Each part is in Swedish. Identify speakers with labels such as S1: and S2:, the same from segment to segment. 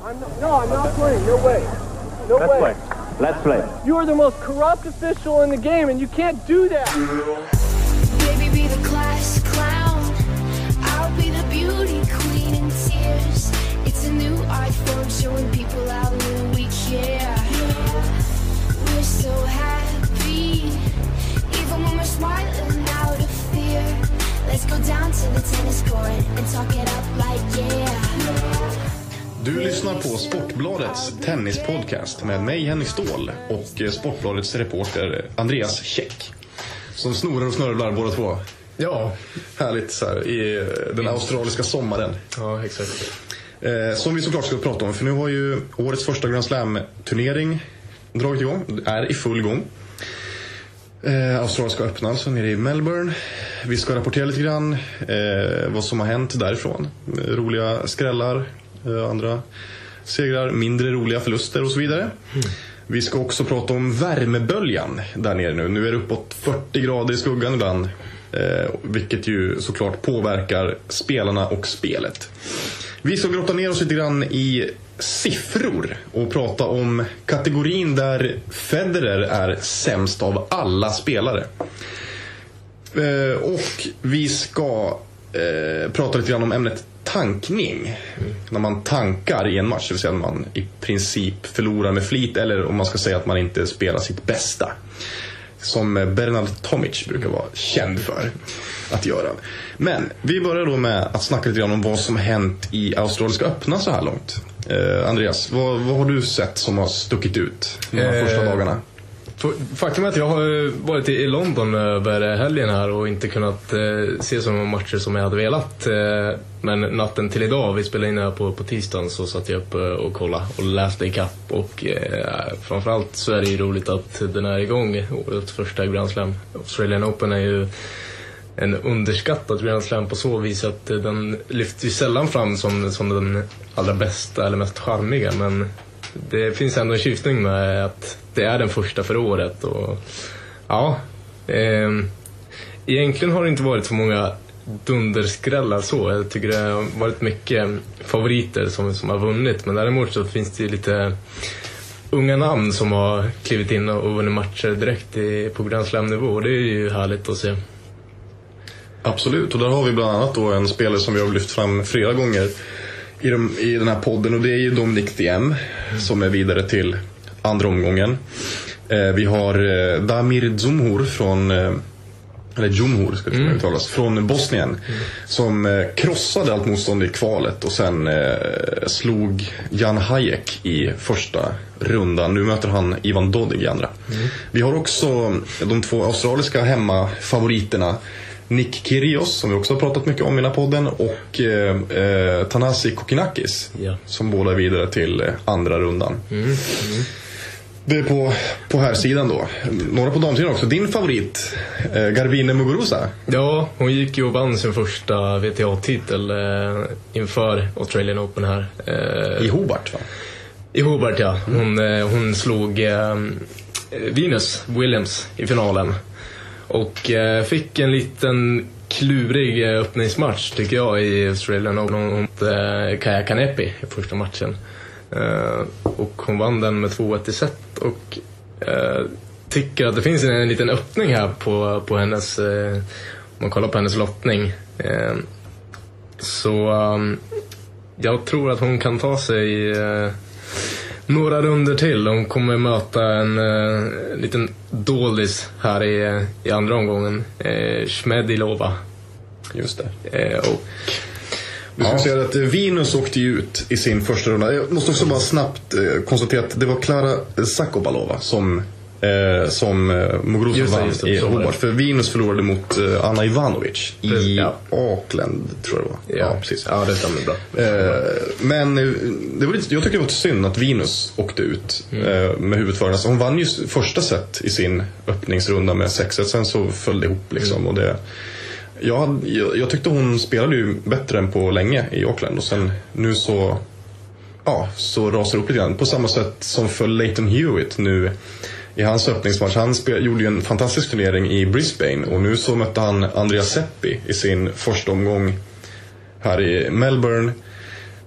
S1: I'm not, no, I'm not playing. No way. No
S2: Let's
S1: way.
S2: play. Let's play.
S1: You are the most corrupt official in the game, and you can't do that.
S3: Baby, be the class clown. I'll be the beauty queen in tears. It's a new art form showing people how little we care. We're so happy, even when we're smiling out of fear. Let's go down to the tennis court and talk it up like yeah.
S4: Du lyssnar på Sportbladets tennispodcast med mig Henrik Ståhl och eh, Sportbladets reporter Andreas Käck. Som snorar och snörvlar båda två.
S5: Ja,
S4: Härligt så här, i eh, den australiska sommaren.
S5: ja exakt.
S4: Eh, som vi såklart ska prata om för nu har ju årets första Grand Slam-turnering dragit igång. Är i full gång. Eh, Australiska öppna alltså nere i Melbourne. Vi ska rapportera lite grann eh, vad som har hänt därifrån. Roliga skrällar, Eh, andra segrar, mindre roliga förluster och så vidare. Vi ska också prata om värmeböljan där nere nu. Nu är det uppåt 40 grader i skuggan ibland. Eh, vilket ju såklart påverkar spelarna och spelet. Vi ska grotta ner oss lite grann i siffror och prata om kategorin där Federer är sämst av alla spelare. Eh, och vi ska eh, prata lite grann om ämnet tankning. När man tankar i en match, det vill säga att man i princip förlorar med flit eller om man ska säga att man inte spelar sitt bästa. Som Bernard Tomic brukar vara känd för att göra. Men vi börjar då med att snacka lite grann om vad som hänt i Australiska öppna så här långt. Eh, Andreas, vad, vad har du sett som har stuckit ut de här
S5: Eh,
S4: första dagarna?
S5: Faktum är att jag har varit i London över helgen här och inte kunnat eh, se så många matcher som jag hade velat. Eh, men natten till idag, vi spelade in det här på, på tisdagen, så satt jag upp eh, och kollade och läste ikapp. Och eh, framförallt så är det ju roligt att den är igång, årets första Grand Slam. Australian Open är ju en underskattad Grand Slam på så vis att den lyfts ju sällan fram som, som den allra bästa eller mest charmiga. Men det finns ändå en tjusning med att det är den första för året. Och, ja, eh, egentligen har det inte varit så många dunderskrällar så. Jag tycker det har varit mycket favoriter som, som har vunnit. Men däremot så finns det lite unga namn som har klivit in och vunnit matcher direkt i, på Grand Slam-nivå. Och det är ju härligt att se.
S4: Absolut, och där har vi bland annat då en spelare som vi har lyft fram flera gånger i, de, i den här podden och det är ju Dominic Thiem som är vidare till andra omgången. Eh, vi har eh, Damir Dzumhur från eh, eller Jumhur ska det mm. uttalas, från Bosnien. Som eh, krossade allt motstånd i kvalet och sen eh, slog Jan Hayek i första rundan. Nu möter han Ivan Dodig i andra. Vi har också de två australiska hemmafavoriterna. Nick Kyrgios, som vi också har pratat mycket om i den här podden, och eh, eh, Tanasi Kokinakis.
S5: Ja.
S4: Som båda är vidare till eh, andra rundan. Det är på, på här sidan då. Några på damsidan också. Din favorit, eh, Garvine Muguruza.
S5: Ja, hon gick ju och vann sin första WTA-titel eh, inför Australian Open här. Eh,
S4: I Hobart va?
S5: I Hobart ja. Hon, eh, hon slog Venus Williams i finalen. Och eh, fick en liten klurig eh, öppningsmatch tycker jag i Australian Open. Hon mot eh, Kaya Kanepi i första matchen. Eh, och hon vann den med 2-1 i set och eh, tycker att det finns en, en liten öppning här på, på hennes, eh, om man kollar på hennes lottning. Eh, så ehm, jag tror att hon kan ta sig eh, några runder till. Hon kommer möta en eh, liten doldis här i, i andra omgången. Eh, Smedilova.
S4: Just det.
S5: Eh, och,
S4: Du ska säga att Venus åkte ju ut i sin första runda. Jag måste också bara snabbt eh, konstatera att det var Klara Sakobalova som Eh, som eh, Muguruza
S5: Just
S4: vann
S5: just det,
S4: i. Hobart. För Venus förlorade mot eh, Anna Ivanovic i
S5: Precis, ja.
S4: Auckland, tror jag det var.
S5: ja,
S4: precis.
S5: Ja, det stämmer bra.
S4: Eh, men eh, det var lite, jag tycker det var synd att Venus åkte ut
S5: Mm.
S4: eh, med huvudfördel. Alltså, hon vann ju första set i sin öppningsrunda med 6 sen så föll det ihop liksom.
S5: Mm.
S4: Och det, jag, hade- jag, jag tyckte hon spelade ju bättre än på länge i Auckland och sen nu så ja, så rasar det upp lite grann. På samma sätt som för Leighton Hewitt nu i hans öppningsmatch. Han spel, gjorde ju en fantastisk turnering i Brisbane och nu så mötte han Andreas Seppi i sin första omgång här i Melbourne.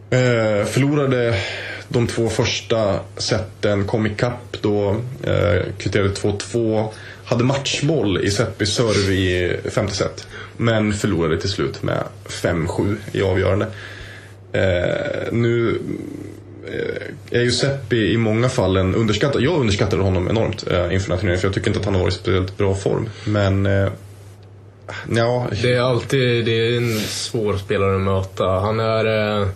S4: Eh, förlorade De två första seten kom ikapp då, eh, kvitterade 2-2. Hade matchboll i Seppis serve i femte set. Men förlorade till slut med 5-7 i avgörande. Eh, nu Eh, är ju Seppi i många fall en underskattad. Jag underskattade honom enormt eh, inför den här turneringen för jag tycker inte att han har varit i speciellt bra form. Men eh, ja,
S5: Det är alltid det är en svår spelare att möta. Han är... Eh,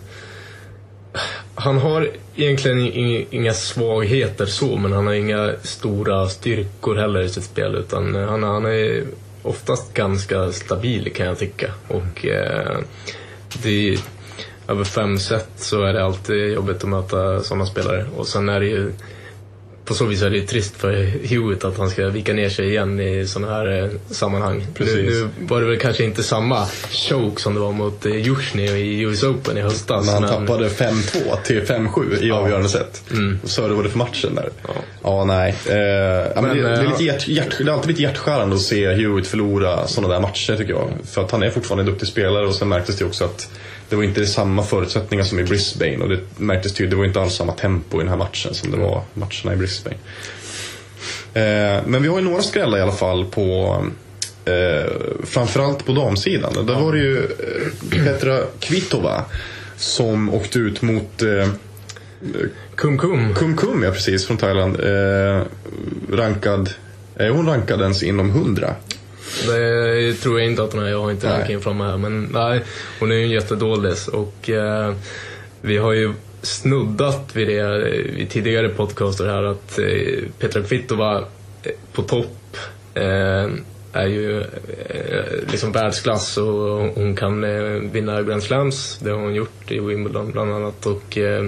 S5: han har egentligen inga, svagheter så, men han har inga stora styrkor heller i sitt spel. Utan eh, han, han är oftast ganska stabil kan jag tycka. Och eh, det, över fem set så är det alltid jobbigt att möta sådana spelare. Och sen är det ju på så vis är det ju trist för Hewitt att han ska vika ner sig igen i sådana här eh, sammanhang.
S4: Precis.
S5: Nu, nu var det väl kanske inte samma choke som det var mot eh, Jusjny i US Open i höstas.
S4: när han
S5: men-
S4: tappade 5-2 till 5-7 i avgörande set. Och servade för matchen där. Ja, nej. Eh, ja, men
S5: Men,
S4: det, det, är
S5: eh,
S4: lite hjärt, hjärt, det är alltid lite hjärtskärande att se Hewitt förlora sådana där matcher tycker jag. För att han är fortfarande en duktig spelare och sen märktes det också att det var inte samma förutsättningar som i Brisbane och det märktes tydligt, det var inte alls samma tempo i den här matchen som det var matcherna i Brisbane. Eh, men vi har ju några skrällar i alla fall på eh, framförallt på damsidan. Där var det ju eh, Petra Kvitova som åkte ut mot eh,
S5: Kum Kum.
S4: Kum Kum, ja precis, från Thailand. Eh, rankad, är hon rankad ens inom 100?
S5: Det tror jag inte att hon är. Jag har inte
S4: Nej.
S5: rankingen framme här. Men nej, hon är ju en jättedålis. Och eh, vi har ju snuddat vid det eh, i tidigare podcaster här att eh, Petra Kvitova eh, på topp eh, är ju eh, liksom världsklass och hon kan eh, vinna Grand Slams. Det har hon gjort i Wimbledon bland annat. Och eh,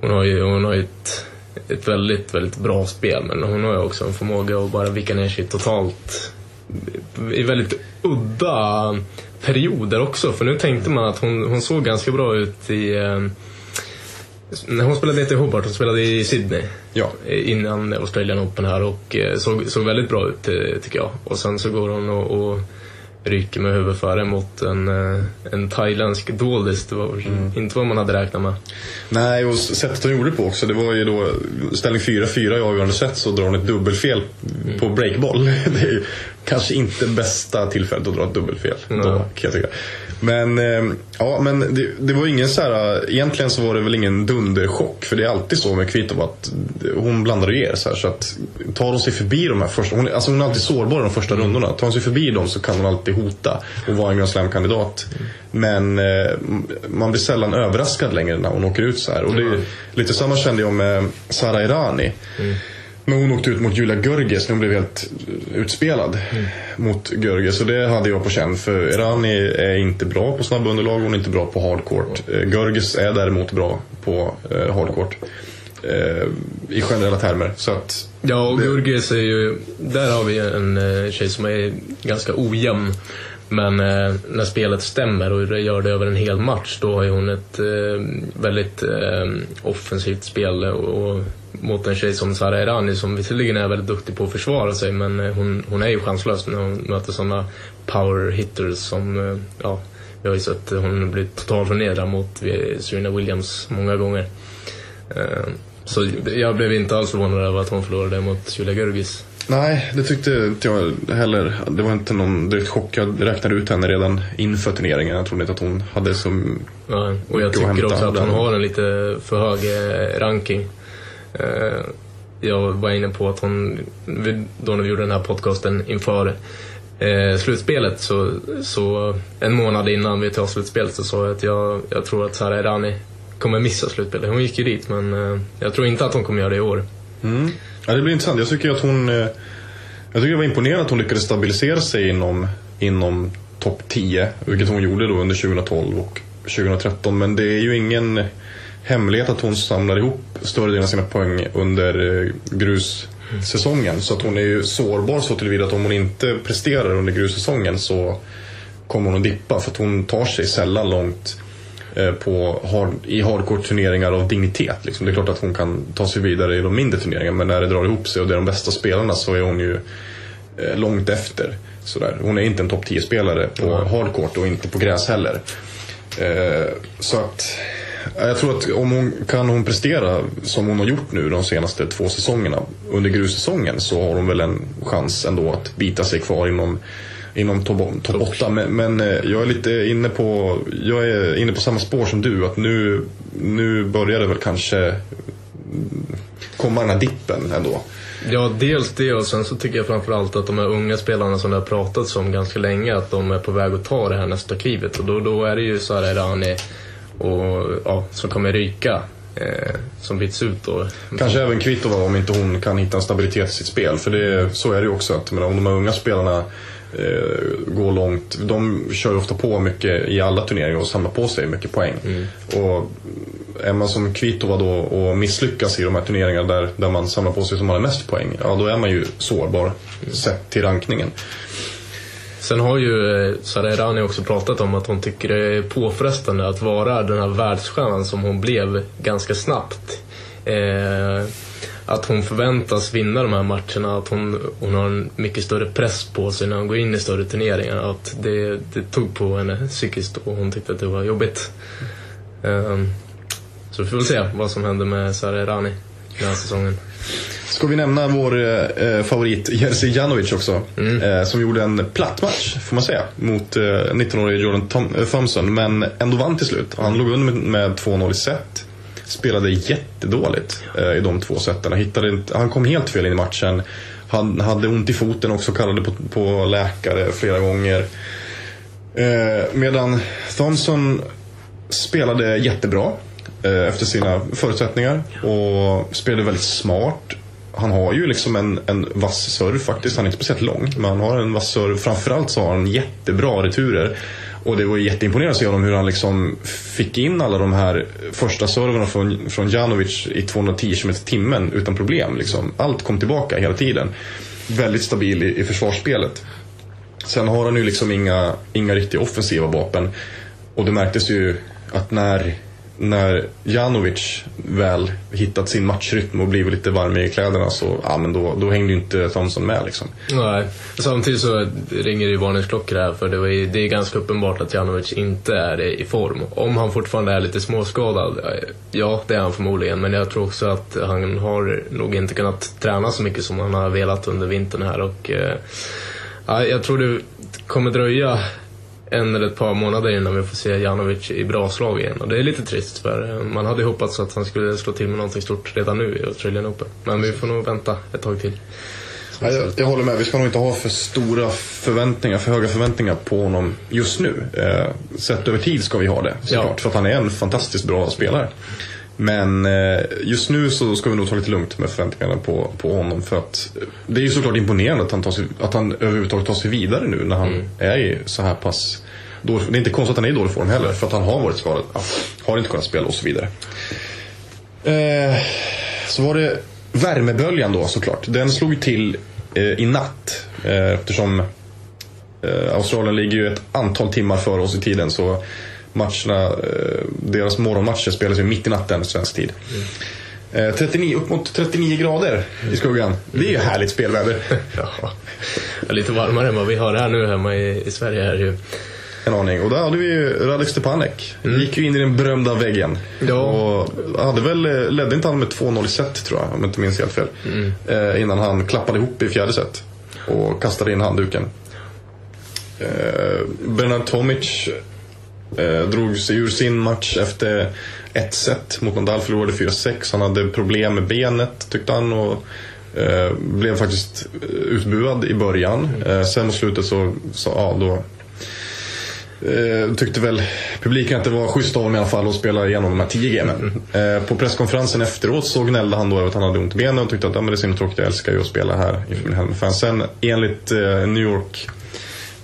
S5: hon har ju, hon har ju ett, ett väldigt, väldigt bra spel men hon har ju också en förmåga att bara vika ner sig totalt i väldigt udda perioder också. För nu tänkte man att hon, hon såg ganska bra ut i... Eh, när hon spelade inte i Hobart, hon spelade i Sydney.
S4: Ja.
S5: Innan Australian Open här och eh, såg, såg väldigt bra ut eh, tycker jag. Och sen så går hon och, och ryker med huvudet före mot en, eh, en thailändsk doldis. Det var inte vad man hade räknat med.
S4: Nej, och sättet hon gjorde det på också. Det var ju då ställning 4-4 i avgörande set så drar hon ett dubbelfel på breakboll. Det är kanske inte bästa tillfället att dra ett dubbelfel. Då,
S5: Nej.
S4: kan jag tycka. Men, eh, ja, men det, det var ingen så här, egentligen så var det väl ingen dunderchock. För det är alltid så med Kvitova att hon blandar och ger. Så, här, så att tar hon sig förbi de här första, hon, alltså hon är alltid sårbar i de första rundorna. Tar hon sig förbi dem så kan hon alltid hota och vara en Grand Slam-kandidat. Men eh, man blir sällan överraskad längre när hon åker ut så här. Och det är lite samma kände jag med Sara Irani. Men hon åkte ut mot Julia Görges när hon blev helt utspelad mot Görges. Och det hade jag på känn. För Irani är inte bra på snabba underlag, hon är inte bra på hardcourt. Eh, Görges är däremot bra på eh, hardcourt. Eh, I generella termer. Så att,
S5: Ja, och Gurgis är ju... Där har vi en tjej som är ganska ojämn. Men eh, när spelet stämmer och det gör det över en hel match, då har hon ett eh, väldigt eh, offensivt spel. Och, och mot en tjej som Sara Errani som visserligen är väldigt duktig på att försvara sig, men eh, hon, hon är ju chanslös när hon möter sådana power hitters som, eh, ja, vi har ju sett hon blir totalt förnedrad mot Serena Williams många gånger. Eh, Så jag blev inte alls förvånad över att hon förlorade mot Julia Görgis.
S4: nej, det tyckte inte jag heller. Det var inte någon direkt chock. Jag räknade ut henne redan inför turneringen. Jag trodde inte att hon hade som...
S5: Ja, och jag tycker också att hon har en lite för hög ranking. Eh, jag var inne på att hon, då när vi gjorde den här podcasten inför eh, slutspelet, så, så en månad innan vi tar slutspelet så sa jag att jag, jag tror att Sara Errani kommer missa slutspelet. Hon gick ju dit, men eh, jag tror inte att hon kommer göra det i år.
S4: Mm. Ja, det blir intressant. Jag tycker att hon... eh, Jag tycker det var imponerande att hon lyckades stabilisera sig inom, inom topp 10. Vilket hon gjorde då under 2012 och 2013. Men det är ju ingen hemlighet att hon samlar ihop större delen av sina poäng under eh, grussäsongen. Så att hon är ju sårbar så tillvida att om hon inte presterar under grussäsongen så kommer hon att dippa. För att hon tar sig sällan långt eh, på hard, i hardcore-turneringar av dignitet. Liksom. Det är klart att hon kan ta sig vidare i de mindre turneringarna men när det drar ihop sig och det är de bästa spelarna så är hon ju eh, långt efter. Sådär. Hon är inte en topp 10-spelare på hardcourt och inte på gräs heller. Så att, Jag tror att om hon kan hon prestera som hon har gjort nu de senaste två säsongerna under grussäsongen så har hon väl en chans ändå att bita sig kvar inom inom topp top 8. Men, men, eh, jag är lite inne på, jag är inne på samma spår som du. Att nu, nu börjar det väl kanske komma den här dippen ändå.
S5: Ja, dels det och sen så tycker jag framförallt att de här unga spelarna som det har pratats om ganska länge, att de är på väg att ta det här nästa klivet. Och då, då är det ju Sara Rani och, ja, som kommer ryka. Eh, som byts ut då.
S4: Kanske även Kvitova om inte hon kan hitta en stabilitet i sitt spel. För det, så är det ju också. Att, men om de här unga spelarna eh, går långt. De kör ju ofta på mycket i alla turneringar och samlar på sig mycket poäng.
S5: Mm.
S4: Och är man som Kvitova då och misslyckas i de här turneringarna där, där man samlar på sig som allra mest poäng. Ja, då är man ju sårbar
S5: Mm.
S4: sett till rankningen.
S5: Sen har ju eh, Sara Errani också pratat om att hon tycker det är påfrestande att vara den här världsstjärnan som hon blev ganska snabbt. Eh, att hon förväntas vinna de här matcherna, att hon, hon har en mycket större press på sig när hon går in i större turneringar. Att det, det tog på henne psykiskt och hon tyckte att det var jobbigt. Eh, så vi får väl se vad som händer med Sara Rani den här säsongen.
S4: Ska vi nämna vår eh, favorit Jerzy Janovic också.
S5: Mm.
S4: Eh, som gjorde en platt match, får man säga, mot eh, 19-årige Jordan Tom- eh, Thompson. Men ändå vann till slut. Han låg under med, med 2-0 i set. Spelade jättedåligt eh, i de två seten. Han, hittade inte, han kom helt fel in i matchen. Han hade ont i foten också, kallade på, på läkare flera gånger. Eh, medan Thompson spelade jättebra Eh, efter sina förutsättningar och spelade väldigt smart. Han har ju liksom en, en vass serve faktiskt. Han är inte speciellt lång, men han har en vass serve. Framförallt så har han jättebra returer. Och det var jätteimponerande att se honom hur han liksom fick in alla de här första serverna från, från Janovic i 210 km timmen utan problem. Liksom. Allt kom tillbaka hela tiden. Väldigt stabil i, i försvarsspelet. Sen har han ju liksom inga, inga riktigt offensiva vapen. Och det märktes ju att när, när Janovic väl hittat sin matchrytm och blivit lite varm i kläderna så ja, men då, då hängde ju inte Thomson med. Liksom.
S5: Nej, samtidigt så ringer det ju varningsklockor här för det, var ju, det är ganska uppenbart att Janovic inte är i form. Om han fortfarande är lite småskadad, ja det är han förmodligen, men jag tror också att han har nog inte kunnat träna så mycket som han har velat under vintern här och eh, ja, jag tror det kommer dröja en eller ett par månader innan vi får se Janovic i bra slag igen. Och det är lite trist för eh, man hade hoppats att han skulle slå till med någonting stort redan nu i Australian Open. Men vi får nog vänta ett tag till.
S4: Ja, jag, jag håller med. Vi ska nog inte ha för stora förväntningar, för höga förväntningar på honom just nu. Eh, sett över tid ska vi ha det såklart.
S5: Ja.
S4: För att han är en fantastiskt bra spelare. Men eh, just nu så ska vi nog ta lite lugnt med förväntningarna på, på honom. För att eh, det är ju såklart imponerande att han, tar sig, att han överhuvudtaget tar sig vidare nu när han är i så här pass dålig, Det är inte konstigt att han är i dålig form heller. För att han har varit skadad. Har inte kunnat spela och så vidare. Eh, så var det värmeböljan då såklart. Den slog till eh, i natt. Eh, eftersom eh, Australien ligger ju ett antal timmar före oss i tiden. Så matcherna, eh, deras morgonmatcher spelas ju mitt i natten svensk tid. Eh, 39, upp mot 39 grader i skuggan. Det är ju härligt spelväder.
S5: Ja, lite varmare än vad vi har här nu hemma i, i Sverige. Här ju.
S4: En aning. Och där hade vi ju Radek Stepanek. Gick ju in i den berömda väggen.
S5: Ja.
S4: Och hade väl, eh, ledde inte han med 2-0 i set tror jag, om jag inte minns helt fel. Eh, innan han klappade ihop i fjärde set. Och kastade in handduken. Eh, Bernard Tomic eh, drog sig ur sin match efter ett set mot Nadal. Förlorade 4-6. Han hade problem med benet tyckte han. Och, eh, blev faktiskt eh, utbuad i början. Eh, sen mot slutet så, så ja, då Eh, tyckte väl publiken att det var schysst av honom i alla fall att spela igenom de här 10 gamen. Eh, på presskonferensen efteråt så gnällde han då över att han hade ont i benen och tyckte att ja, men det är himla tråkigt, jag älskar ju att spela här inför min hemmafans. Sen enligt eh, New York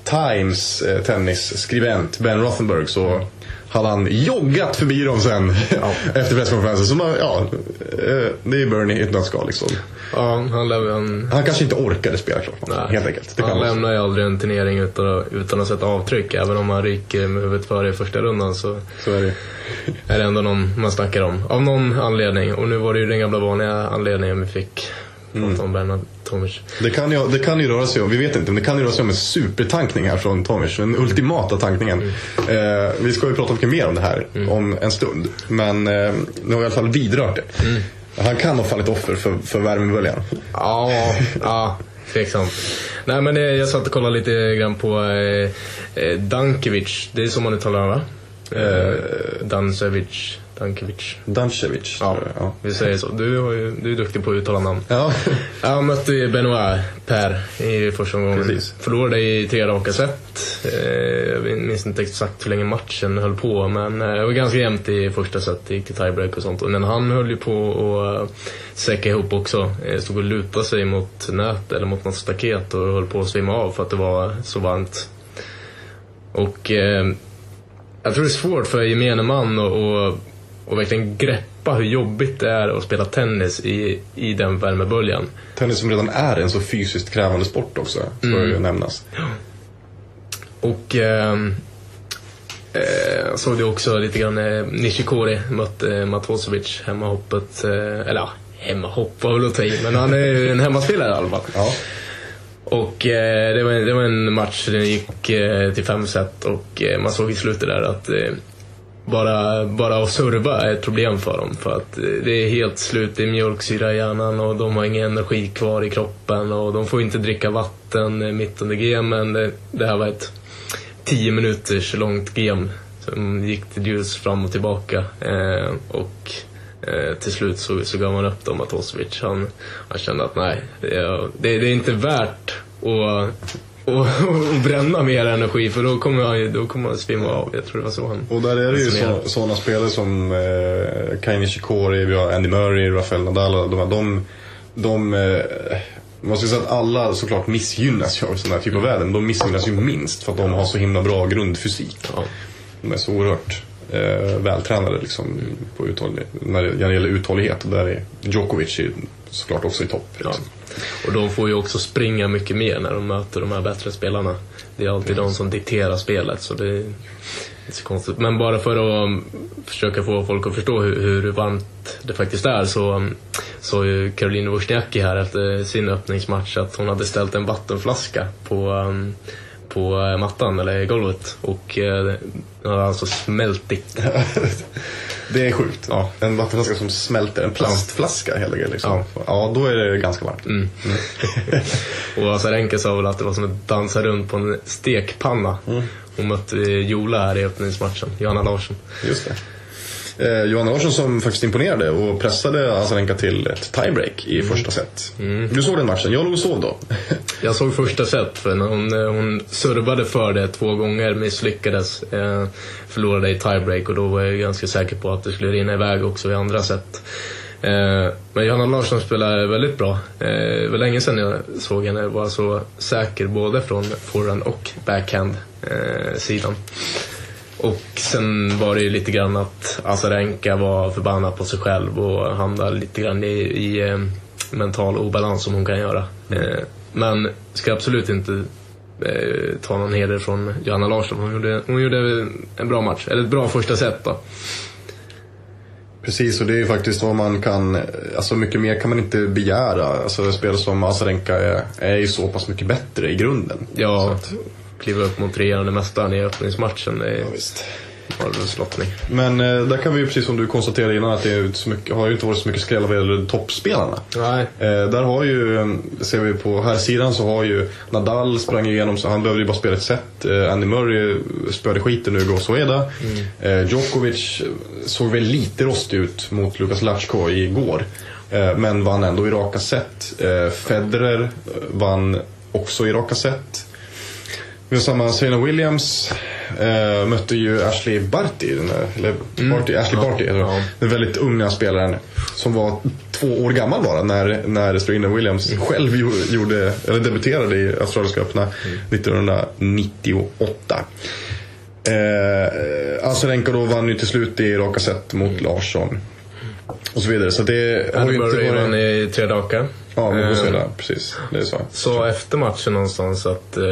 S4: Times eh, tennisskribent Ben Rothenberg så hade han joggat förbi dem sen efter presskonferensen. Så man, ja, eh, det är Bernie i ett nötskal liksom.
S5: Ja, han, han,
S4: Han kanske inte orkade spela klart,
S5: Nej.
S4: helt enkelt. Det
S5: han lämnar ju aldrig en turnering utan, utan att sätta avtryck. Även om han ryker med huvudet före i första rundan så
S4: Så är det.
S5: är det ändå någon man snackar om. Av någon anledning. Och nu var det ju den gamla vanliga anledningen vi fick prata om Bernard Tomic.
S4: Det kan, ju, det kan ju röra sig om, vi vet inte, men det kan ju röra sig om en supertankning här från Tomic. Den ultimata tankningen. Eh, vi ska ju prata mycket mer om det här om en stund. Men eh, nu har vi i alla fall vidrört det. Han kan ha fallit offer för, för värmeböljan.
S5: Ja, ja, tveksamt. Nej men eh, jag satt och kollade lite grann på eh, eh, Dankevic. Det är så man uttalar honom va? Eh, Dancevic, Dankevic.
S4: Dancevic.
S5: Ja,
S4: jag. ja.
S5: vi säger så. Du, har ju, du är duktig på att uttala namn.
S4: Ja.
S5: Han mötte ju Benoit Per i första omgången.
S4: Precis.
S5: Förlorade i tre raka set. Eh, Jag minns inte exakt hur länge matchen höll på men eh, det var ganska jämnt i första set. Det gick till tiebreak och sånt. Men han höll ju på att eh, säcka ihop också. Stod och lutade sig mot nät eller mot något staket och höll på att svimma av för att det var så varmt. Och jag tror det är svårt för gemene man att och, verkligen greppa hur jobbigt det är att spela tennis i, i den värmeböljan.
S4: Tennis som redan är en så fysiskt krävande sport också, ska ju nämnas.
S5: Och ehm, eh, jag såg det också lite grann eh, Nishikori mötte eh, Matosevic hemmahoppet. Eh, eller ja, hemmahopp var väl att ta i, men han är ju en hemmaspelare i alla fall.
S4: Ja.
S5: Och eh, det, var, det var en match, den gick eh, till fem set och eh, man såg i slutet där att eh, bara, bara att serva är ett problem för dem. För att det är helt slut, det är mjölksyra i hjärnan och de har ingen energi kvar i kroppen och de får inte dricka vatten eh, mitt under gamen. Det, det här var ett 10 minuters långt game som gick till ljus fram och tillbaka. Eh, och eh, till slut så, så gav man upp dem Matosevic. Han, han kände att nej, det är, det, det är inte värt att och, och bränna mer energi för då kommer han, då kommer han svimma av. Jag tror det var så han
S4: Och där är det ju sådana spelare som eh, Kai Nishikori, vi har Andy Murray, Rafael Nadal. De, de, de eh, man ska säga att alla såklart missgynnas ju av sådana här typ av väder. Men de missgynnas ju minst för att de har så himla bra grundfysik.
S5: Ja.
S4: De är så oerhört eh, vältränade liksom, på uthållig, när, det, när det gäller uthållighet. Och där är Djokovic är såklart också i topp.
S5: Ja. Och de får ju också springa mycket mer när de möter de här bättre spelarna. Det är alltid de som dikterar spelet så det är inte så konstigt. Men bara för att um, försöka få folk att förstå hur, hur varmt det faktiskt är så um, sa ju Caroline Wozniacki här efter sin öppningsmatch att hon hade ställt en vattenflaska på um, på uh, mattan eller golvet och eh, den hade alltså smältit.
S4: Det är sjukt.
S5: Ja.
S4: En vattenflaska som smälter. En plastflaska helt enkelt. Liksom.
S5: Ja.
S4: Ja. då är det ganska varmt.
S5: Mm. och Azarenka sa väl att det var som att dansa runt på en stekpanna. Hon mötte Jola här i öppningsmatchen, Johanna Larsson.
S4: Just det. Eh, Johanna Larsson som faktiskt imponerade och pressade Azarenka till ett tiebreak i första set. Du såg den matchen, jag låg och sov då.
S5: Jag såg första set för hon, eh, hon servade för det två gånger, misslyckades. Eh, förlorade i tiebreak och då var jag ganska säker på att det skulle rinna iväg också i andra set. Eh, men Johanna Larsson spelar väldigt bra. Eh, det var länge sedan jag såg henne vara så säker både från forehand och backhand eh, sidan. Och sen var det ju lite grann att Azarenka var förbannad på sig själv och hamnade lite grann i, i eh, mental obalans som hon kan göra. Eh, men ska absolut inte eh, ta någon heder från Johanna Larsson. Hon gjorde, hon gjorde en bra match, eller ett bra första set då.
S4: Precis, och det är ju faktiskt vad man kan, alltså mycket mer kan man inte begära. Alltså spelare som Azarenka är, är ju så pass mycket bättre i grunden.
S5: Ja, kliva upp mot regerande mästaren i öppningsmatchen, det
S4: Ja, visst. Men eh, där kan vi ju precis som du konstaterade innan att det är så mycket, har ju inte varit så mycket skräll vad gäller toppspelarna.
S5: Nej.
S4: Eh, där har ju, ser vi på här sidan så har ju Nadal sprang igenom så han behövde ju bara spela ett set. Eh, Andy Murray spöade skiten ur Gosueda. Eh, Djokovic såg väl lite rostig ut mot Lukas Lachko igår. Eh, men vann ändå i raka set. Eh, Federer vann också i raka set. Har samma Serena Williams eh, mötte ju Ashley Barty, den där, eller Barty, Ashley
S5: Ja,
S4: Barty, hon.
S5: ja.
S4: den väldigt unga spelaren som var två år gammal bara när, när Serena Williams själv gjo- gjorde, eller debuterade i Australiska öppna 1998. Eh, Azarenka då vann ju till slut i raka set mot Larsson. Och så vidare. Så det har ju inte varit...
S5: i tre raka.
S4: Ja, men
S5: Eh,
S4: Boseda, precis. Det är så.
S5: Sa efter matchen någonstans att eh,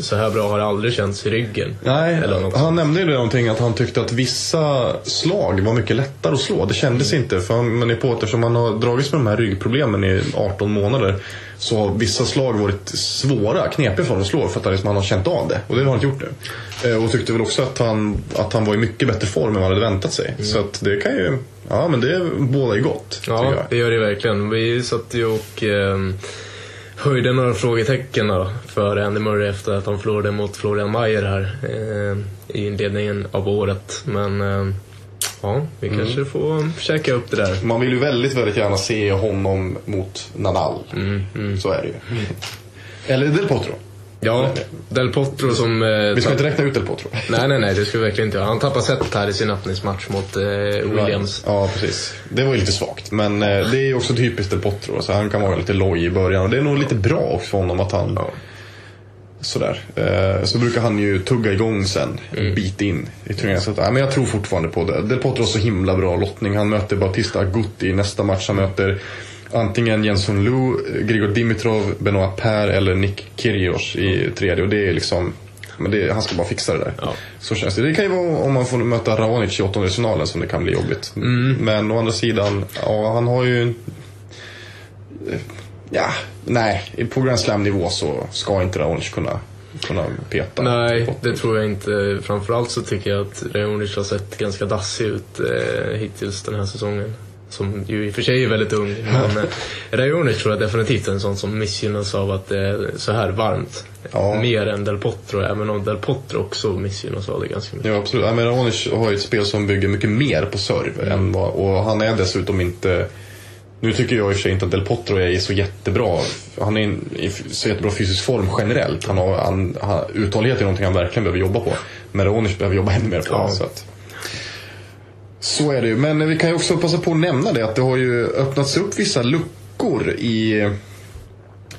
S5: så här bra har det aldrig känts i ryggen.
S4: Nej, han nämnde ju någonting att han tyckte att vissa slag var mycket lättare att slå. Det kändes inte, för han, men på eftersom han har dragits med de här ryggproblemen i 18 månader så har vissa slag varit svåra, knepiga för honom att slå för att han, liksom, han har känt av det. Och det har han inte gjort nu. Eh, och tyckte väl också att han, att han var i mycket bättre form än vad han hade väntat sig. Så att det kan ju, ja men det bådar ju gott.
S5: Ja, det gör det verkligen. Vi satt ju och eh, höjde några frågetecken då, för Andy Murray efter att han förlorade mot Florian Mayer här eh, i inledningen av året. Men eh, ja, vi
S4: Mm.
S5: kanske får käka upp det där.
S4: Man vill ju väldigt, väldigt gärna se honom mot Nadal.
S5: Mm,
S4: Så är det ju. Eller Del Potro.
S5: Ja, Del Potro som... Eh,
S4: Vi ska inte räkna ut Del Potro.
S5: Nej, nej, nej, det ska vi verkligen inte göra. Han tappade set här i sin öppningsmatch mot eh, Williams.
S4: Ja, precis. Det var ju lite svagt. Men eh, det är ju också typiskt Del Potro. Så han kan vara lite loj i början. Och det är nog lite bra också för honom att han...
S5: Ja.
S4: Sådär. Eh, så brukar han ju tugga igång sen. En bit in i turneringen. Så att, ja, men jag tror fortfarande på det. Del Potro har så himla bra lottning. Han möter Bautista Aguti i nästa match. Han möter antingen Jenson Lu, Grigor Dimitrov, Benoit Per eller Nick Kyrgios i tredje. Och det är liksom... Men det, han ska bara fixa det där.
S5: Ja.
S4: Så känns det. Det kan ju vara om man får möta Raonic i åttondelsfinalen som det kan bli jobbigt. Men å andra sidan, ja han har ju... Ja, nej. På Grand Slam-nivå så ska inte Raonic kunna, kunna peta.
S5: Nej, det tror jag inte. Framförallt så tycker jag att Raonic har sett ganska dassig ut eh, hittills den här säsongen. Som ju i och för sig är väldigt ung. Men eh, Raonic tror jag definitivt är en sån som missgynnas av att det är så här varmt.
S4: Ja.
S5: Mer än Del Potro, även om Del Potro också missgynnas av det ganska mycket.
S4: Ja, absolut. Ja, men Raonic har ju ett spel som bygger mycket mer på serve. Än vad, och han är dessutom inte... Nu tycker jag i och för sig inte att Del Potro är så jättebra. Han är i så jättebra fysisk form generellt. Han har, han, han, uthållighet är någonting han verkligen behöver jobba på. Men Raonic behöver jobba ännu mer på.
S5: Ja.
S4: Så, att, så är det ju. Men vi kan ju också passa på att nämna det att det har ju öppnats upp vissa luckor i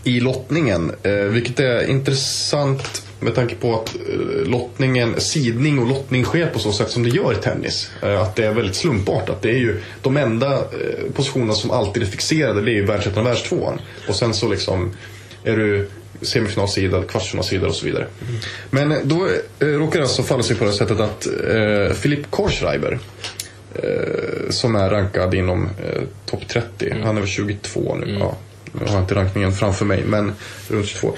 S4: i lottningen. Eh, vilket är intressant med tanke på att eh, lottningen, sidning och lottning sker på så sätt som det gör i tennis. Eh, att det är väldigt slumpartat. Det är ju de enda eh, positionerna som alltid är fixerade, det är ju världsettan och världstvåan. Och sen så liksom är du semifinalsidad, kvartsfinalsidad och så vidare. Men då råkar det alltså falla sig på det sättet att eh, Philipp Korsreiber eh, som är rankad inom eh, topp 30. Han är väl 22 nu. Ja, jag har inte rankningen framför mig, men runt 22.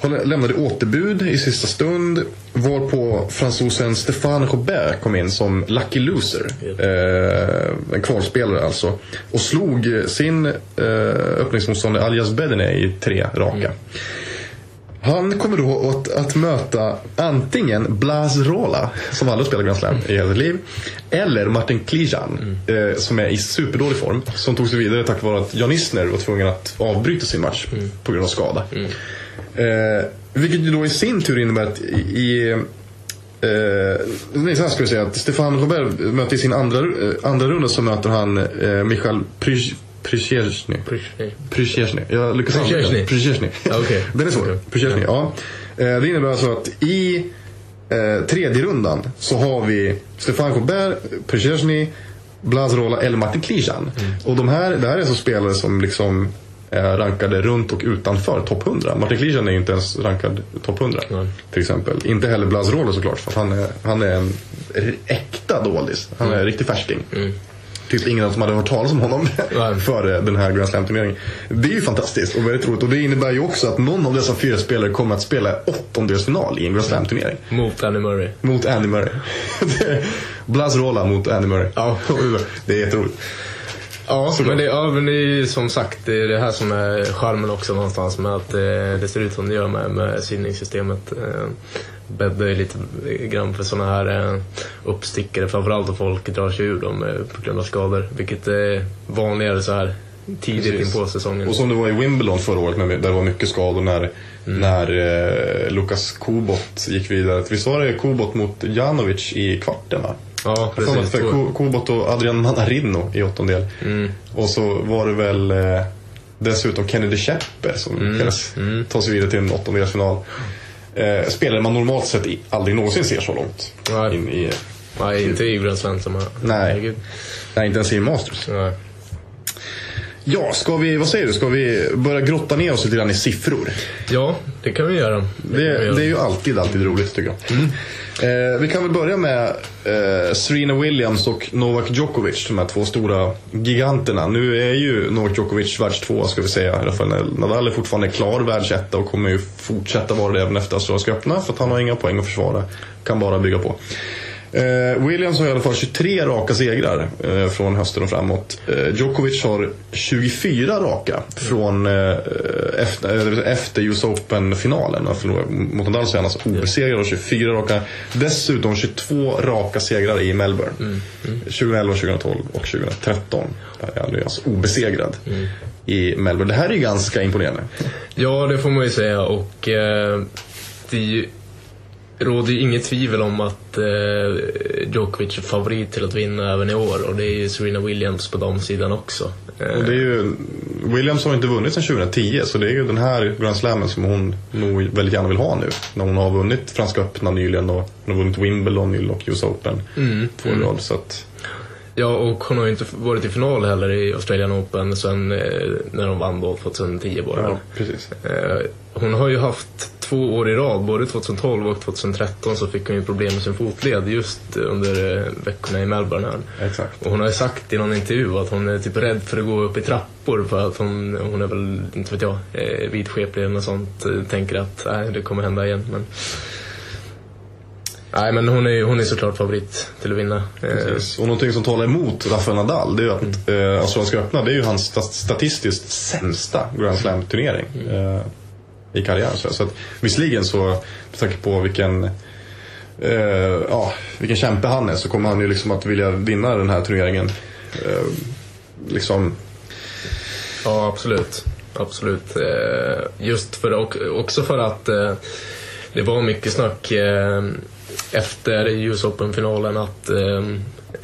S4: Han lämnade återbud i sista stund varpå fransosen Stéphane Robert kom in som lucky loser. Eh, en kvalspelare alltså. Och slog sin eh, öppningsmotståndare Alias Bedene i tre raka. Han kommer då att, att möta antingen Blas Rola, som aldrig spelat Grand Slam i hela sitt liv, eller Martin Klijan, eh, som är i superdålig form. Som tog sig vidare tack vare att Jan Isner var tvungen att avbryta sin match på grund av skada. Eh, vilket ju då i sin tur innebär att i... Eh, nej, så här ska vi säga att Stefan Robert möter i sin andra, eh, andra runda så möter han eh, Michal Pryj- Pryzjezny. Pryzjezny. Jag lyckas aldrig.
S5: Okej.
S4: Den är svår.
S5: Okej.
S4: Pryzjezny, ja. Eh, Det innebär alltså att i eh, tredje rundan så har vi Stefan Robert, Pryzjezny, Blazrola eller Martin Klijan.
S5: Mm.
S4: Och de här, det här är alltså spelare som liksom rankade runt och utanför topp 100. Martin Klijan är ju inte ens rankad topp 100.
S5: Nej.
S4: Till exempel. Inte heller Blazrola såklart för han är, han är en äkta doldis. Han är en riktig färsting. Typ ingen som hade hört talas om honom före den här Grand Slam-turneringen. Det är ju fantastiskt och väldigt roligt. Och det innebär ju också att någon av dessa fyra spelare kommer att spela åttondelsfinal i en Grand Slam-turnering.
S5: Mot Andy Murray.
S4: Mot Andy Murray. Blazrola mot Andy Murray. Ja, det är jätteroligt.
S5: Ja, men det, ja, men det är ju som sagt det är det här som är charmen också någonstans med att eh, det ser ut som det gör med, med simningssystemet. Eh, bäddar ju lite grann för sådana här eh, uppstickare, framförallt om folk drar sig ur dem på grund av skador. Vilket är vanligare så här tidigt
S4: Precis.
S5: in på säsongen.
S4: Och som det var i Wimbledon förra året, med, där det var mycket skador när, när eh, Lukas Kubot gick vidare. Visst var det Kubot mot Janovic i kvarten va?
S5: Ja, precis.
S4: Ku- Kubot och Adrian Manarino i åttondel. Och så var det väl eh, dessutom Kennedy Shepper som lyckades ta sig vidare till en åttondelsfinal. Eh, spelare man normalt sett aldrig någonsin ser så långt.
S5: Nej.
S4: In i,
S5: Nej, inte i Grand Slam.
S4: Nej. Nej, inte ens i Masters.
S5: Nej.
S4: Ja, ska vi, vad säger du? Ska vi börja grotta ner oss lite grann i siffror?
S5: Ja, det kan vi göra.
S4: Det,
S5: kan vi göra.
S4: det är ju alltid, alltid roligt tycker jag. Eh, vi kan väl börja med eh, Serena Williams och Novak Djokovic, de här två stora giganterna. Nu är ju Novak Djokovic världstvåa ska vi säga. Rafael Nadal är fortfarande klar världsetta och kommer ju fortsätta vara det även efter Australiska öppna för att han har inga poäng att försvara. Kan bara bygga på. Eh, Williams har i alla fall 23 raka segrar eh, från hösten och framåt. Eh, Djokovic har 24 raka från eh, efter, efter US Open-finalen. Mot Nadal så är han alltså obesegrad och 24 raka. Dessutom 22 raka segrar i Melbourne. 2011, 2012 och 2013. Där är han alltså obesegrad i Melbourne. Det här är ju ganska imponerande.
S5: Ja, det får man ju säga. Och eh, det är ju- råder ju inget tvivel om att eh, Djokovic är favorit till att vinna även i år. Och det är ju Serena Williams på damsidan också. Eh,
S4: Och det är ju, Williams har inte vunnit sedan 2010 så det är ju den här Grand Slammen som hon nog väldigt gärna vill ha nu. När hon har vunnit Franska öppna nyligen och hon har vunnit Wimbledon nyligen och US Open. Två i rad. Så att,
S5: Ja, och hon har ju inte varit i final heller i Australian Open sen eh, när de vann då 2010 bara.
S4: ja, precis.
S5: Eh, hon har ju haft två år i rad, både 2012 och 2013 så fick hon ju problem med sin fotled just under eh, veckorna i Melbourne här.
S4: Exakt.
S5: Och hon har ju sagt i någon intervju att hon är typ rädd för att gå upp i trappor för att hon, hon är väl, inte vet jag, eh, vidskeplig eller något sånt. Eh, Tänker att nej, det kommer hända igen. Men... Nej, men hon är, hon är såklart favorit till att vinna. Eh,
S4: Precis. Och någonting som talar emot Rafael Nadal det är ju att eh, Australiska öppna det är ju hans sta- statistiskt sämsta Grand Slam-turnering eh, i karriären. Så, så att, visserligen så, med tanke på vilken eh, ja, vilken kämpe han är så kommer han ju liksom att vilja vinna den här turneringen. Eh, liksom
S5: Ja, absolut. Absolut. Eh, Just för, och också för att eh, det var mycket snack eh, efter US Open-finalen att eh,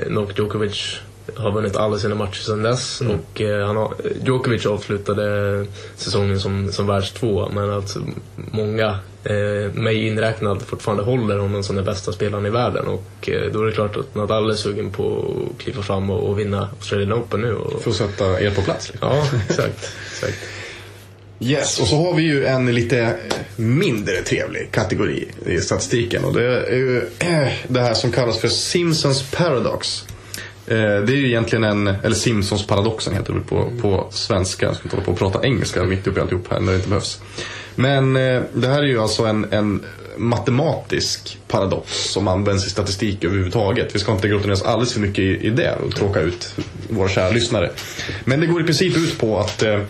S5: Novak Djokovic har vunnit alla sina matcher sedan dess. Och, eh, han har, Djokovic avslutade säsongen som, som världstvåa men att många, eh, mig inräknad, fortfarande håller honom som den bästa spelaren i världen. Och eh, då är det klart att Nadal är sugen på att kliva fram och, och vinna Australian Open nu. Och,
S4: för att sätta er på plats. Liksom.
S5: Ja, exakt. exakt.
S4: Yes, och så har vi ju en lite mindre trevlig kategori i statistiken. Och det är ju eh, det här som kallas för Simpsons Paradox. Eh, det är ju egentligen en, eller Simpsons paradoxen heter det väl på, på svenska. Jag ska inte hålla på och prata engelska mitt uppe i alltihop här när det inte behövs. Men eh, det här är ju alltså en, en matematisk paradox som används i statistik överhuvudtaget. Vi ska inte grotta ner oss alldeles för mycket i, i det och tråka ut våra kära lyssnare. Men det går i princip ut på att eh,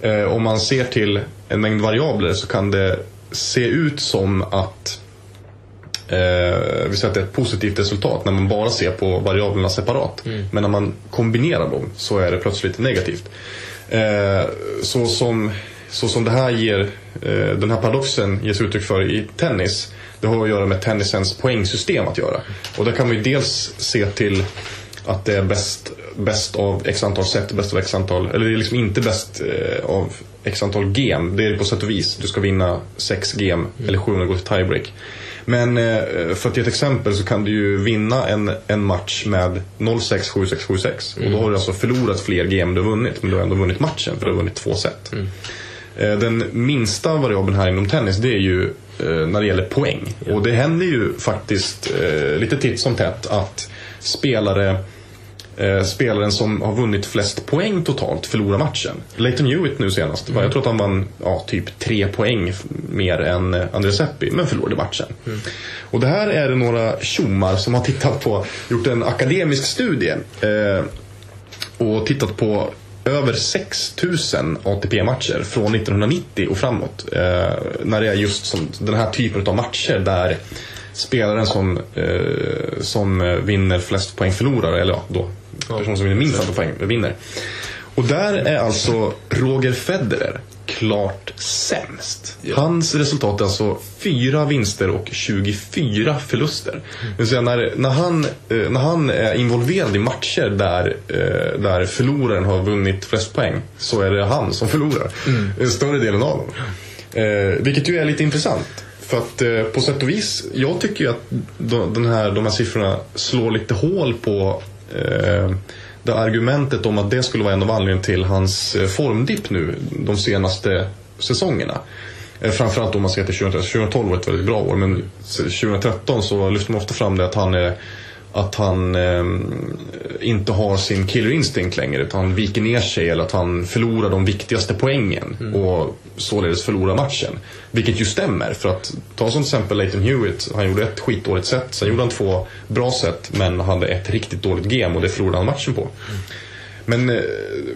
S4: eh, om man ser till en mängd variabler så kan det se ut som att eh, vi säger att det är ett positivt resultat när man bara ser på variablerna separat. Men när man kombinerar dem så är det plötsligt negativt. Eh, så, som, så som det här ger, eh, den här paradoxen ges uttryck för i tennis det har att göra med tennisens poängsystem att göra. Och där kan man ju dels se till att det är bäst, bäst av x antal set, bäst av x antal, eller det är liksom inte bäst eh, av x antal game. Det är det på sätt och vis. Du ska vinna sex game eller sju om det går till tiebreak. Men eh, för att ge ett exempel så kan du ju vinna en, en match med 0-6, 7-6, 7-6. Och då har du alltså förlorat fler än du har vunnit. Men du har ändå vunnit matchen för du har vunnit två set. Eh, Den minsta variabeln här inom tennis det är ju eh, när det gäller poäng. Och det händer ju faktiskt lite titt som tätt att spelare eh, spelaren som har vunnit flest poäng totalt förlorar matchen. Leighton Hewitt nu senast, jag tror att han vann ja, typ tre poäng mer än eh, Andres Seppi, men förlorade matchen. Och det här är det några tjommar som har tittat på, gjort en akademisk studie eh, och tittat på över 6000 ATP-matcher från 1990 och framåt. Eh, när det är just som, den här typen av matcher där spelaren som, eh, som eh, vinner flest poäng förlorar, eller ja, då personen som vinner minst antal poäng vinner. Och där är alltså Roger Federer klart sämst. Hans resultat är alltså fyra vinster och 24 förluster. Det vill när, när, han, eh, när han är involverad i matcher där, eh, där förloraren har vunnit flest poäng så är det han som förlorar. Mm. Större delen av dem. Eh, vilket ju är lite intressant. För att eh, på sätt och vis, jag tycker ju att de, den här, de här siffrorna slår lite hål på eh, Eh, det argumentet om att det skulle vara en av anledningarna till hans eh, formdipp nu de senaste säsongerna. Eh, Framförallt om man ser till 2013. 2012 var ett väldigt bra år men 2013 så lyfter man ofta fram det att han är att han eh, inte har sin killer instinct längre utan han viker ner sig eller att han förlorar de viktigaste poängen och således förlorar matchen. Vilket ju stämmer för att ta som exempel Leighton Hewitt, han gjorde ett skitdåligt set, sen gjorde han två bra set men hade ett riktigt dåligt game och det förlorade han matchen på. Men eh,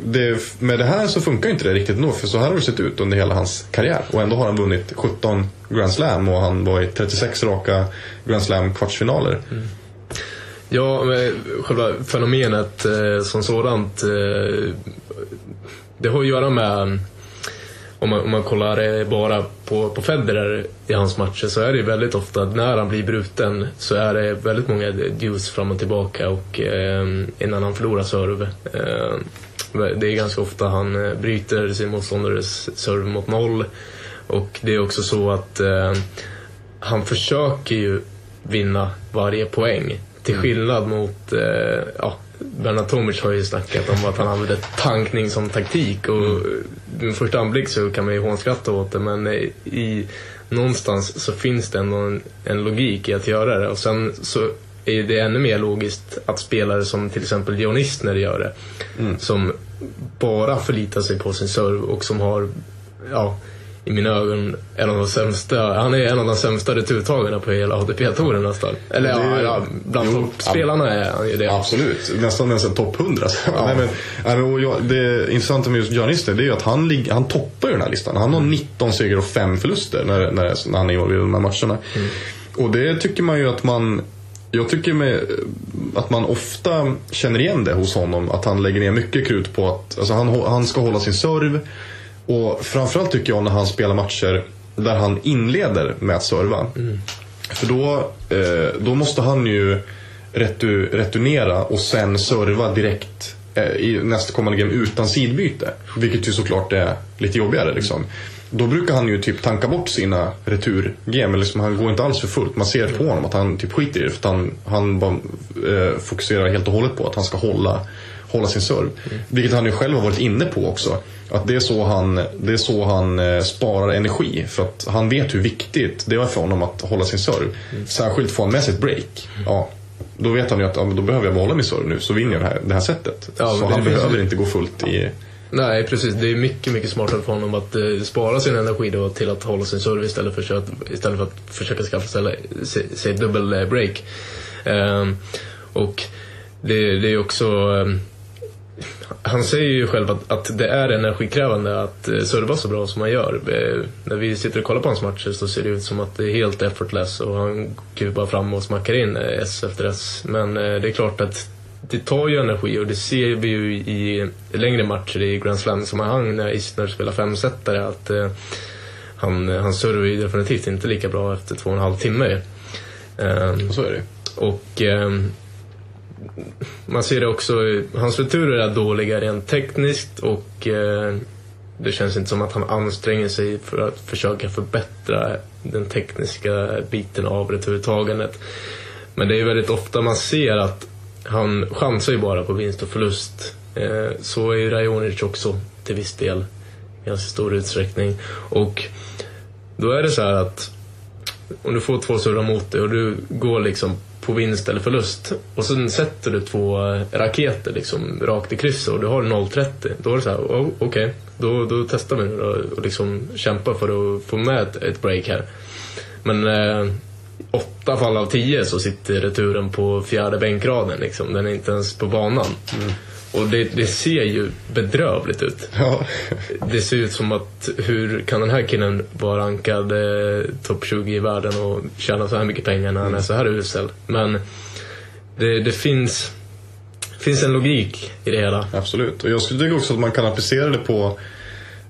S4: det, med det här så funkar inte det riktigt ändå för så här har det sett ut under hela hans karriär och ändå har han vunnit 17 Grand Slam och han var i 36 raka Grand Slam kvartsfinaler.
S5: Ja, men själva fenomenet eh, som sådant. Eh, det har att göra med, om man, om man kollar eh, bara på, på Federer i hans matcher så är det ju väldigt ofta när han blir bruten så är det väldigt många deuce fram och tillbaka och eh, innan han förlorar serve. Eh, det är ganska ofta han eh, bryter sin motståndares serve mot noll och det är också så att eh, han försöker ju vinna varje poäng. Till skillnad mot, eh, ja, Bernard Tomic har ju snackat om att han använder tankning som taktik och vid första anblick så kan man ju hånskratta åt det men eh, i, någonstans så finns det ändå en, en logik i att göra det. Och sen så är det ännu mer logiskt att spelare som till exempel John Isner gör det. Som bara förlitar sig på sin serve och som har, ja, i mina ögon en av de sämsta, han är en av de sämsta returtagarna på hela ATP-touren nästan. Eller ja,
S4: Det-
S5: ja, bland
S4: jo,
S5: toppspelarna är han ju det.
S4: Absolut, nästan ens en topp 100. Nej, men, nej, men, och jag, det intressanta med just John Isner det är ju att han, han toppar ju den här listan. Han har 19 segrar och 5 förluster när, när, när han är involverad i de här matcherna. Och det tycker man ju att man jag tycker med, att man ofta känner igen det hos honom. Att han lägger ner mycket krut på att alltså han, han ska hålla sin serv. Och framförallt tycker jag när han spelar matcher där han inleder med att serva. För då, eh, då måste han ju retu, returnera och sen serva direkt eh, i nästkommande game utan sidbyte. Vilket ju såklart är lite jobbigare liksom. Då brukar han ju typ tanka bort sina returgame. Liksom, han går inte alls för fullt. Man ser på honom att han typ skiter i det. För att han, han bara, eh, fokuserar helt och hållet på att han ska hålla, hålla sin serve. Vilket han ju själv har varit inne på också. Att det är så han, det är så han eh, sparar energi. För att han vet hur viktigt det är för honom att hålla sin serve. Särskilt får han med sig ett break. Ja, då vet han ju att ja, då behöver jag behålla min serve nu så vinner jag det här, det här sättet.
S5: Ja,
S4: så han
S5: det
S4: behöver inte gå fullt i...
S5: Nej, precis. Det är mycket, mycket smartare för honom att eh, spara sin energi då till att hålla sin serve istället för, att, istället för att försöka skaffa sig, sig, sig dubbel eh, break. Ehm, och det, det är också... ehm, han säger ju själv att, att det är energikrävande att eh, serva så bra som han gör. Eh, när vi sitter och kollar på hans matcher så ser det ut som att det är helt effortless och han bara fram och smackar in eh, S efter S. Men det är klart att det tar ju energi och det ser vi ju i längre matcher i Grand Slam-sammanhang när Isner spelar femsetare att han, han servar ju definitivt inte lika bra efter två och en halv timme. Ehm,
S4: Så är det
S5: och ehm, man ser det också, hans returer är dåliga rent tekniskt och eh, det känns inte som att han anstränger sig för att försöka förbättra den tekniska biten av returtagandet. Men det är väldigt ofta man ser att han chansar ju bara på vinst och förlust. Eh, så är ju Rajonic också till viss del. I ganska stor utsträckning. Och då är det så här att om du får två surrar mot dig och du går liksom på vinst eller förlust och sen sätter du två raketer liksom rakt i krysset och du har 0,30. Då är det så här, oh, okej, då, då testar vi nu och liksom kämpar för att få med ett, ett break här. Men eh, åtta fall av tio så sitter returen på fjärde bänkraden liksom. Den är inte ens på banan. Mm. Och det, det ser ju bedrövligt ut.
S4: Ja.
S5: Det ser ut som att hur kan den här killen vara rankad eh, topp 20 i världen och tjäna så här mycket pengar när han är så här usel. Men det, det finns, finns en logik i det hela.
S4: Absolut. Och jag skulle tycka också att man kan applicera det på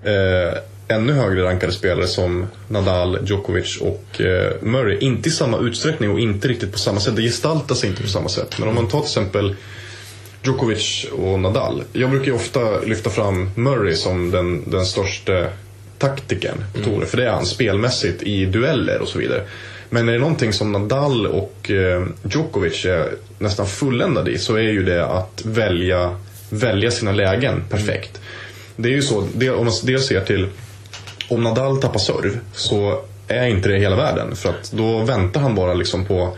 S4: eh, ännu högre rankade spelare som Nadal, Djokovic och eh, Murray. Inte i samma utsträckning och inte riktigt på samma sätt. Det gestaltar sig inte på samma sätt. Men om man tar till exempel Djokovic och Nadal. Jag brukar ju ofta lyfta fram Murray som den, den största taktikern på touren. För det är han spelmässigt i dueller och så vidare. Men är det någonting som Nadal och eh, Djokovic är nästan fulländade i så är ju det att välja välja sina lägen perfekt. Det är ju så, om man dels ser till om Nadal tappar serv så är inte det hela världen. För att då väntar han bara liksom på,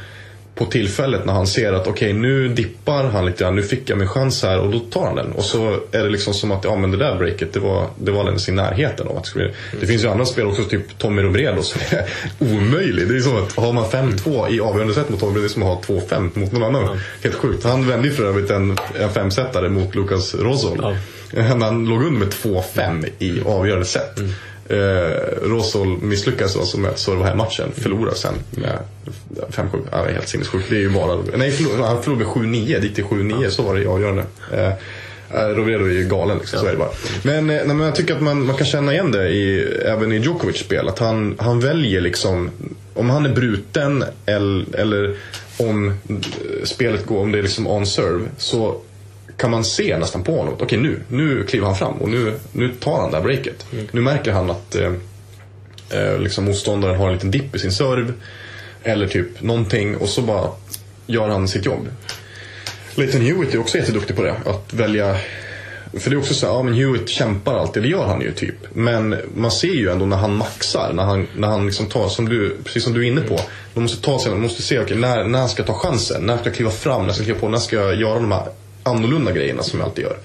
S4: på tillfället när han ser att okej nu dippar han lite grann, nu fick jag min chans här och då tar han den. Och så är det liksom som att ja men det där breaket det var, det var alldeles i närheten av att det skulle Det finns ju andra spel också, typ Tommy Robredo som är omöjlig. Det är som att har man 5-2 i avgörande set mot Tommy Robredo, det är som att ha 2-5 mot någon annan. Helt sjukt. Han vände ju för övrigt en, en femsetare mot Lucas Rosol.
S5: Ja.
S4: Han låg under med 2-5 i avgörande set. Eh, Rosol misslyckades alltså med att serva här matchen. Förlorar sen med 5-7. Ja, det är helt sinnessjukt. Det är ju bara... Nej, förlor, han förlorade med 7-9. Det gick till 7-9. Så var det i avgörande. Eh, eh, Robredo är ju galen liksom, så är det bara. Men, eh, nej, men jag tycker att man, man kan känna igen det i, även i Djokovic spel. Att han, han väljer liksom, om han är bruten eller, eller om eh, spelet går, om det är liksom on serve. Så kan man se nästan på honom. Okej nu, nu kliver han fram och nu, nu tar han det här breaket. Nu märker han att eh, eh, liksom motståndaren har en liten dipp i sin serve. Eller typ någonting och så bara gör han sitt jobb. Leighton Hewitt är också jätteduktig på det. Att välja för det är också så här, ja men Hewitt kämpar alltid, det gör han ju typ. Men man ser ju ändå när han maxar, när han, när han liksom tar, som du, precis som du är inne på. Man måste ta sig, man måste se, okej, när, när ska jag ta chansen? När ska jag kliva fram? När ska jag kliva på? När ska jag göra de här annorlunda grejerna som jag alltid gör?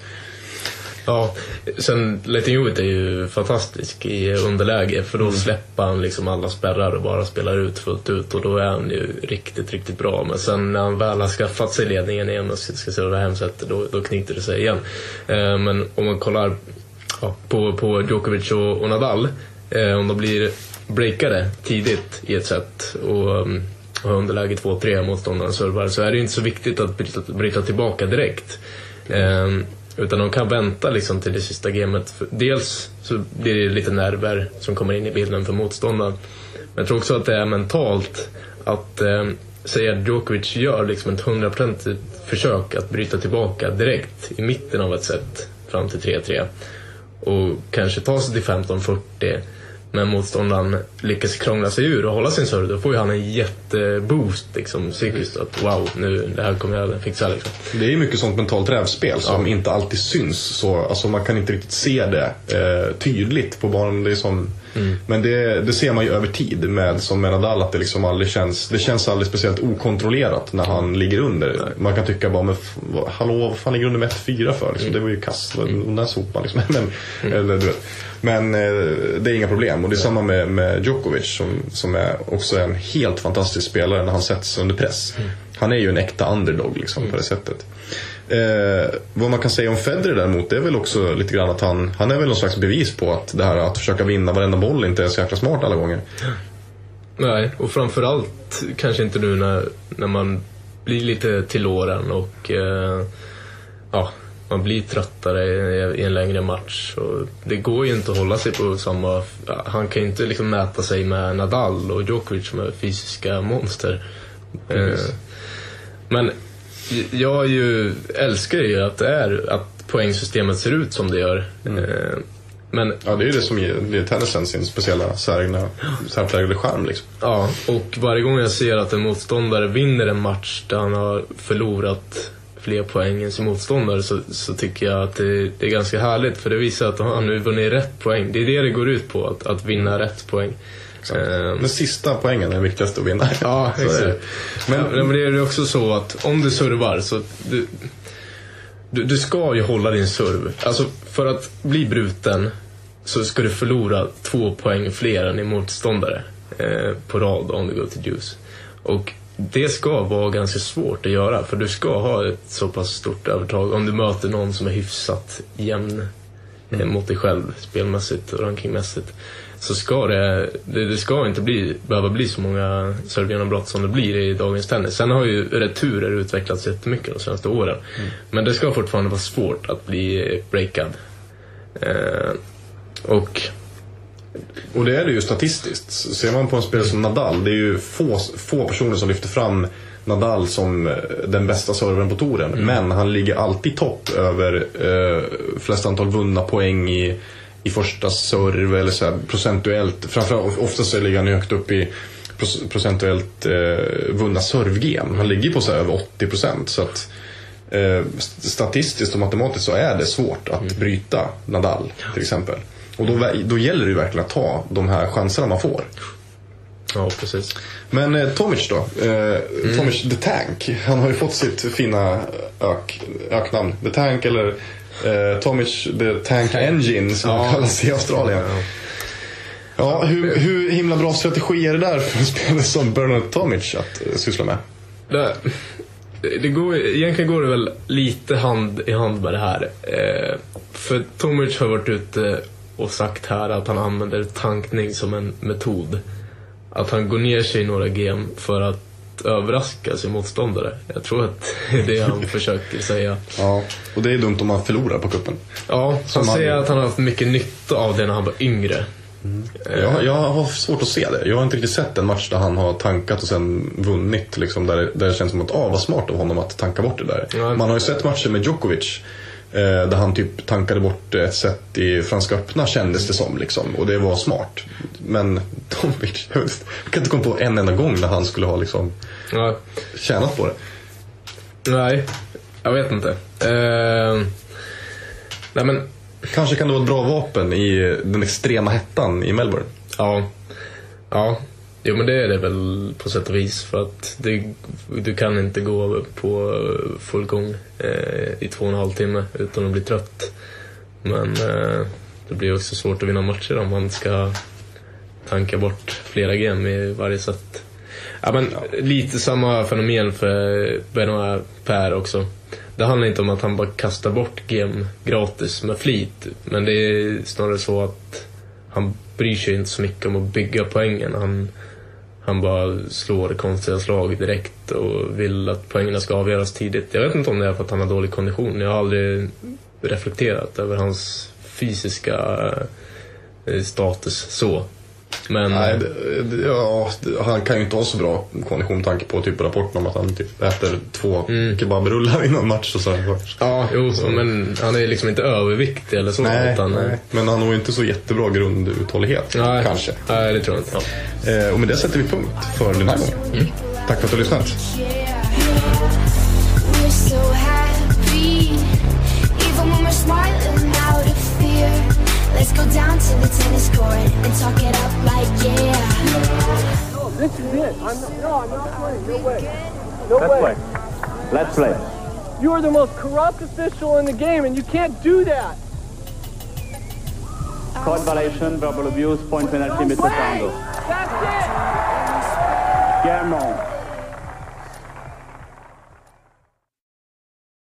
S5: Ja, sen Leighton Hewitt är ju fantastisk i underläge för då släpper han liksom alla spärrar och bara spelar ut fullt ut och då är han ju riktigt, riktigt bra. Men sen när han väl har skaffat sig ledningen igen och ska ska serva hem sättet då, då knyter det sig igen. Eh, men om man kollar ja, på, på Djokovic och, och Nadal, eh, om de blir breakade tidigt i ett set och um, har underläge 2-3 motståndaren servar så är det inte så viktigt att bryta, bryta tillbaka direkt. Eh, utan de kan vänta liksom till det sista gamet. Dels så blir det lite nerver som kommer in i bilden för motståndaren. Men jag tror också att det är mentalt att eh, säga att Djokovic gör liksom ett hundraprocentigt försök att bryta tillbaka direkt i mitten av ett set fram till 3-3. Och kanske ta sig till 15-40. Men motståndaren lyckas krångla sig ur och hålla sin serve. Då får ju han en jätteboost liksom, psykiskt. Att wow, nu, det här kommer jag fixa liksom.
S4: Det är mycket sånt mentalt rävspel som inte alltid syns. Så, alltså man kan inte riktigt se det eh, tydligt på banan. Det är som, Men det, det ser man ju över tid med, som med Nadal att det liksom aldrig känns, det känns aldrig speciellt okontrollerat när han ligger under. Man kan tycka bara, men hallå vad fan ligger under med 1-4 för? Liksom, Det var ju kass, den där sopan liksom. Men, eller, du vet. Men eh, det är inga problem. Och det är samma med, med Djokovic som, som är också en helt fantastisk spelare när han sätts under press. Han är ju en äkta underdog liksom, på det sättet. Eh, vad man kan säga om Federer däremot, det är väl också lite grann att han, han är väl någon slags bevis på att det här att försöka vinna varenda boll inte är så jäkla smart alla gånger.
S5: Nej, och framförallt kanske inte nu när, när man blir lite till åren och eh, ja, man blir tröttare i, i en längre match. Och det går ju inte att hålla sig på samma... Han kan ju inte liksom mäta sig med Nadal och Djokovic som är fysiska monster. Eh, men jag ju, älskar ju att det är att poängsystemet ser ut som det gör. Eh, men
S4: Ja, det är ju det som ger, är tennisen sin speciella särpräglade charm liksom.
S5: Ja, och varje gång jag ser att en motståndare vinner en match där han har förlorat fler poäng än sin motståndare så, så tycker jag att det, det är ganska härligt för det visar att han nu vunnit rätt poäng. Det är det det går ut på, att, att vinna rätt poäng. Ehm,
S4: Den sista poängen är den viktigaste att vinna.
S5: Ja, exakt. Men, men det är ju också så att om du servar så du, du, du ska ju hålla din serv. Alltså för att bli bruten så ska du förlora två poäng fler än din motståndare eh, på rad om du går till juice. Och det ska vara ganska svårt att göra för du ska ha ett så pass stort övertag om du möter någon som är hyfsat jämn eh, mot dig själv spelmässigt och rankingmässigt. Så ska det, det, det ska inte bli, behöva bli så många servegenombrott som det blir i dagens tennis. Sen har ju returer utvecklats jättemycket de senaste åren. Men det ska fortfarande vara svårt att bli breakad. Eh, och
S4: Och det är det ju statistiskt. Ser man på en spelare som Nadal, det är ju få, få personer som lyfter fram Nadal som eh, den bästa servern på touren. Men han ligger alltid topp över eh, flest antal vunna poäng i, i första serve eller så här, procentuellt. Framförallt, oftast så ligger han högt upp i procentuellt eh, vunna servegame. Han ligger på så här över 80 procent. Så att eh, statistiskt och matematiskt så är det svårt att
S5: Mm.
S4: bryta Nadal till exempel. Och då, då gäller det ju verkligen att ta de här chanserna man får.
S5: Ja, precis.
S4: Men eh, Tomic då? Eh, Tomic the Tank. Han har ju fått sitt fina ök, öknamn. The Tank eller eh, Tomic the Tank Engine som
S5: Ja.
S4: kallas i Australien.
S5: Ja.
S4: Hur, hur himla bra strategi är det där för en spelare som Bernard Tomic att eh, syssla med?
S5: Det, det går, egentligen går det väl lite hand i hand med det här. Eh, för Tomic har varit ute och sagt här att han använder tankning som en metod. Att han går ner sig i några game för att överraska sin motståndare. Jag tror att det är det han försöker säga.
S4: Ja, och det är dumt om man förlorar på kuppen.
S5: Ja,
S4: Som
S5: han säger
S4: han-
S5: att han har haft mycket nytta av det när han var yngre.
S4: Jag, jag har svårt att se det. Jag har inte riktigt sett en match där han har tankat och sen vunnit. Liksom, där, där det känns som att, ah, vad smart av honom att tanka bort det där. Man har ju sett matcher med Djokovic. Eh, där han typ tankade bort ett set i Franska öppna kändes det som. Liksom, och det var smart. Men Tomic, jag, kan inte komma på en enda gång när han skulle ha liksom,
S5: Ja,
S4: tjänat på det.
S5: nej, jag vet inte. Eh, nej men,
S4: Kanske kan det vara ett bra vapen i den extrema hettan i Melbourne.
S5: Ja. Ja. Jo men det är det väl på sätt och vis för att det, du kan inte gå på full gång eh, i två och en halv timme utan att bli trött. Men eh, det blir också svårt att vinna matcher om man ska tanka bort flera game i varje set. Ja, men lite samma fenomen för Benoit Per också. Det handlar inte om att han bara kastar bort game gratis med flit. Men det är snarare så att han bryr sig inte så mycket om att bygga poängen. Han, han bara slår konstiga slag direkt och vill att poängerna ska avgöras tidigt. Jag vet inte om det är för att han har dålig kondition. Jag har aldrig reflekterat över hans fysiska eh, status så. Men
S4: Nej, det, det, ja, han kan ju inte ha så bra kondition med tanke på typ rapporten om att han typ äter två kebabrullar innan match och så. här.
S5: Ja, jo, men han är liksom inte överviktig eller så.
S4: Nej,
S5: utan,
S4: nej, men han har ju inte så jättebra grunduthållighet.
S5: Nej,
S4: Kanske.
S5: Nej, det tror jag inte.
S4: Eh, och med det sätter vi punkt för den här gången. Tack för att du har lyssnat.
S3: Let's go down to the tennis court and talk it up like yeah.
S1: No, this is it. I'm not, no, I'm not playing. No way. No
S2: Let's
S1: way.
S2: play. Let's play.
S1: You are the most corrupt official in the game, and you can't do that.
S2: Card violation, verbal abuse, point penalty, Mr.
S1: way. That's it.
S2: Guillermo.